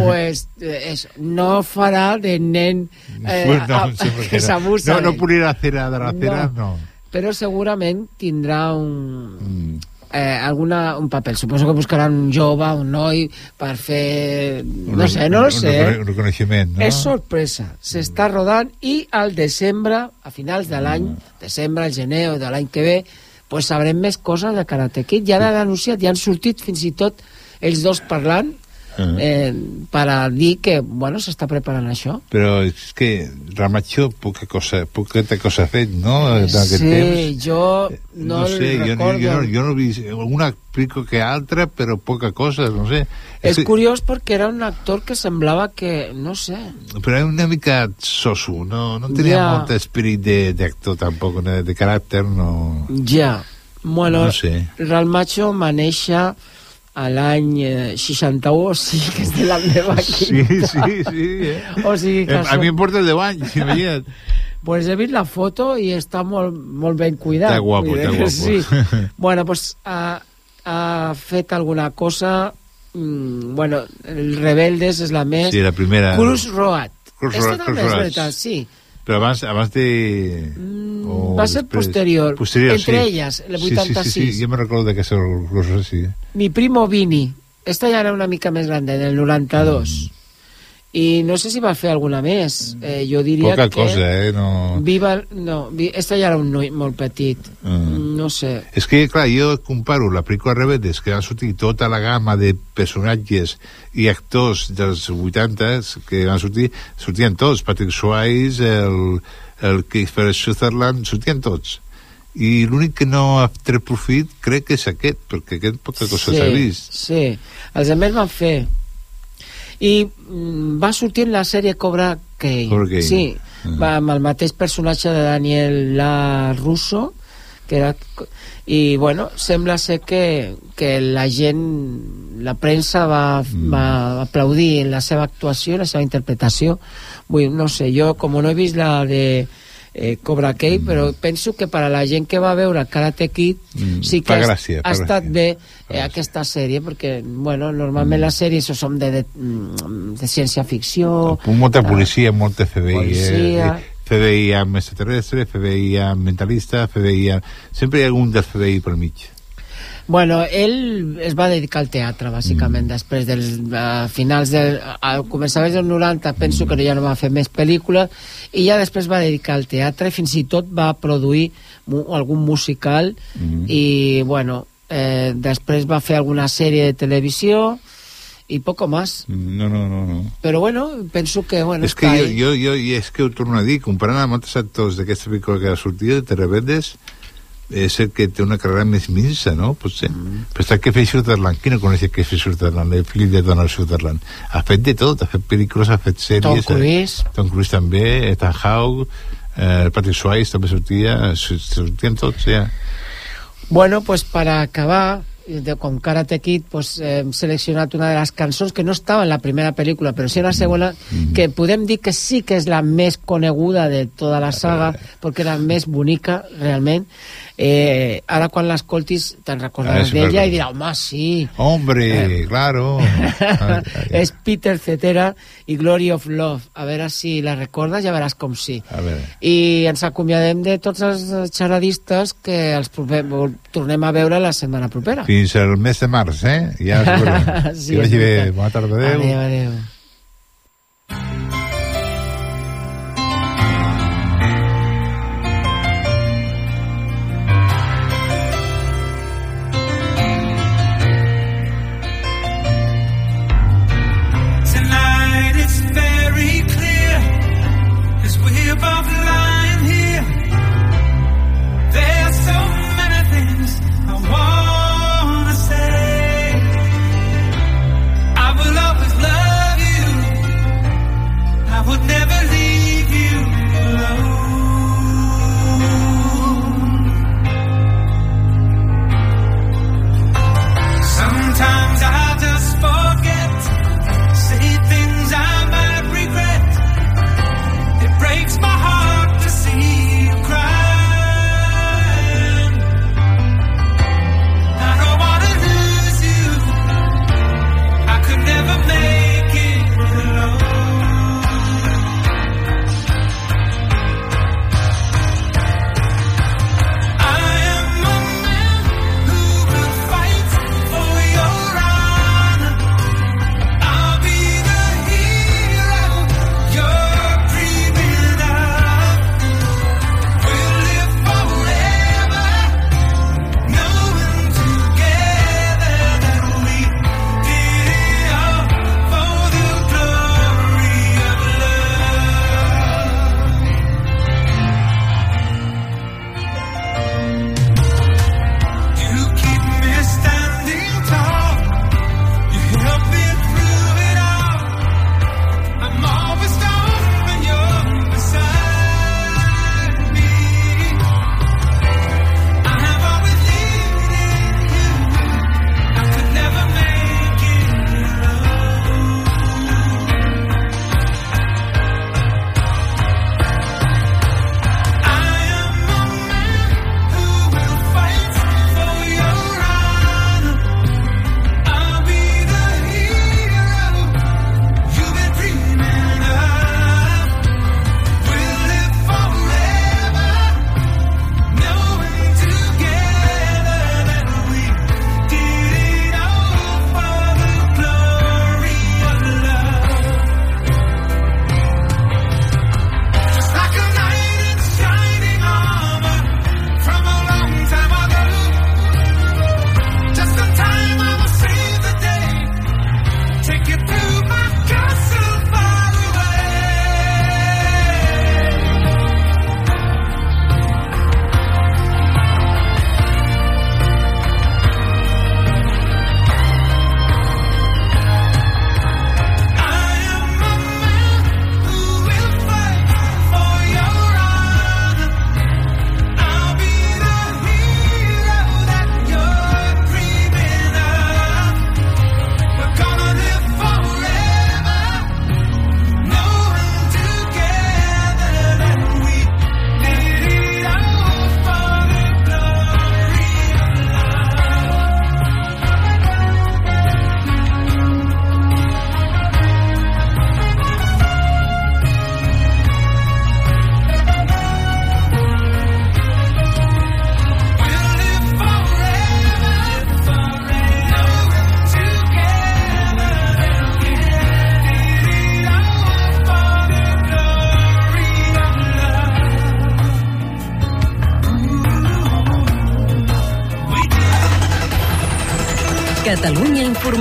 pues eh, eso, no farà de nen eh, Pues no, a- que no. s'abusa No, no podria hacer a de la cera, no. Però segurament tindrà un, Mm. Eh, alguna, un paper. Suposo que buscaran un jove, un noi, per fer... No Un- sé, no un sé. recone- Un reconeixement, no? És sorpresa. S'està rodant i al desembre, a finals de l'any, Mm. desembre, el gener o de l'any que ve, pues sabrem més coses de Karate Kid. Ja l'han anunciat, ja han sortit fins i tot ells dos parlant Ah. eh, per a dir que, bueno, s'està preparant això. Però és que Ramacho poca cosa, poqueta cosa ha fet, no? En aquest sí, temps. jo no, No, sé, jo, recordo. jo, no, jo no he vist una pico que altra, però poca cosa, no sé. És que- curiós perquè era un actor que semblava que, no sé, Però era una mica soso, no, no tenia Ja. molt esperit de- d'actor tampoc, de, de caràcter, no... ja. Bueno, No sé. Real Macho va néixer a l'any eh, 61, o sigui que és de la meva Sí, quinta. sí, sí. Eh? O sigui que Eh, a mi em porta 10 anys, imagina't. Pues he vist la foto i està molt, molt ben cuidat. Està guapo, està guapo. Sí. bueno, pues ha, ha fet alguna cosa... Mm, bueno, el Rebeldes és la més... Sí, la primera. Cruz Road. Cruz també Cruz veritat, sí. Però abans, abans de... o va ser després? posterior. Posterior, Entre sí. elles, el Sí, sí, sí, 86. sí, jo me recordo Cruz Road, sí. Mi primo Vini. Esta ja era una mica més gran, del 92. I no sé si va fer alguna més. Eh, jo diria Poca que... cosa, eh? No... Viva... No, vi- esta ja era un noi molt petit. Mm. No sé. És que, clar, jo comparo la pel·lícula Rebeldes, que va sortir tota la gamma de personatges i actors dels 80 que van sortir, sortien tots, Patrick Swayze, el, el Kiefer Sutherland, sortien tots. I l'únic que no ha tret profit crec que és aquest, perquè aquest poca cosa s'ha vist. Sí, els altres van fer. I mm, va sortir en la sèrie Cobra Kai. Cobra Kai. Sí, Mm. va amb el mateix personatge de Daniel La Russo, que era... I, bueno, sembla ser que, que la gent, la premsa va, Mm. va aplaudir la seva actuació, la seva interpretació. Vull, no sé, jo, com no he vist la de eh, Cobra Kai, Mm. però penso que per a la gent que va veure Karate Kid Mm, sí que ha- gràcia, ha fa estat gràcia. bé eh, aquesta sèrie, perquè, bueno, normalment les sèries són de, de, mm, de ciència-ficció... Molta policia, molta FBI, Policia. eh? FBI amb extraterrestre, FBI amb mentalista, FBI amb... Sempre hi ha algun del FBI per mig. Bueno, ell es va dedicar al teatre, bàsicament, mm. després dels uh, finals del... Al començaments dels 90 penso que ja no va fer més pel·lícules i ja després va dedicar al teatre i fins i tot va produir mu algun musical Mm. i, bueno, eh, després va fer alguna sèrie de televisió y poco más. No, no, no, no. Pero bueno, penso que, bueno, és que jo, jo, jo, i és que ho torno a dir, comparant amb altres actors d'aquesta pel·lícula que ha sortit, de Rebedes, és el que té una carrera més minsa, no? Potser. Mm. Però està que fer Sutherland. Qui no coneix que fer Sutherland? El fill de Donald Sutherland. Ha fet de tot, ha fet pel·lícules, ha fet sèries. Tom Cruise. Eh? Tom Cruise també, Ethan Hawke, eh, Patrick Swayze també sortia, sortien tots, ja. Bueno, pues para acabar, de, con Karate Kid, pues eh, hem seleccionat una de les cançons que no estava en la primera pel·lícula, però sí en la segona, que podem dir que sí que és la més coneguda de tota la saga, perquè era més bonica, realment. Eh, ara, quan l'escoltis, te'n recordaràs d'ella i diràs, home, sí. Hombre, claro. Ah, és Peter Cetera i Glory of Love. A veure si la recordes, ja veràs com sí. A veure. I ens acomiadem de tots els xaradistes que els proper, tornem a veure la setmana propera. Fins al mes de març, eh? Ja. Sí, que vagi bé. Bona tarda, adéu. Adéu, adéu.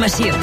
Informació.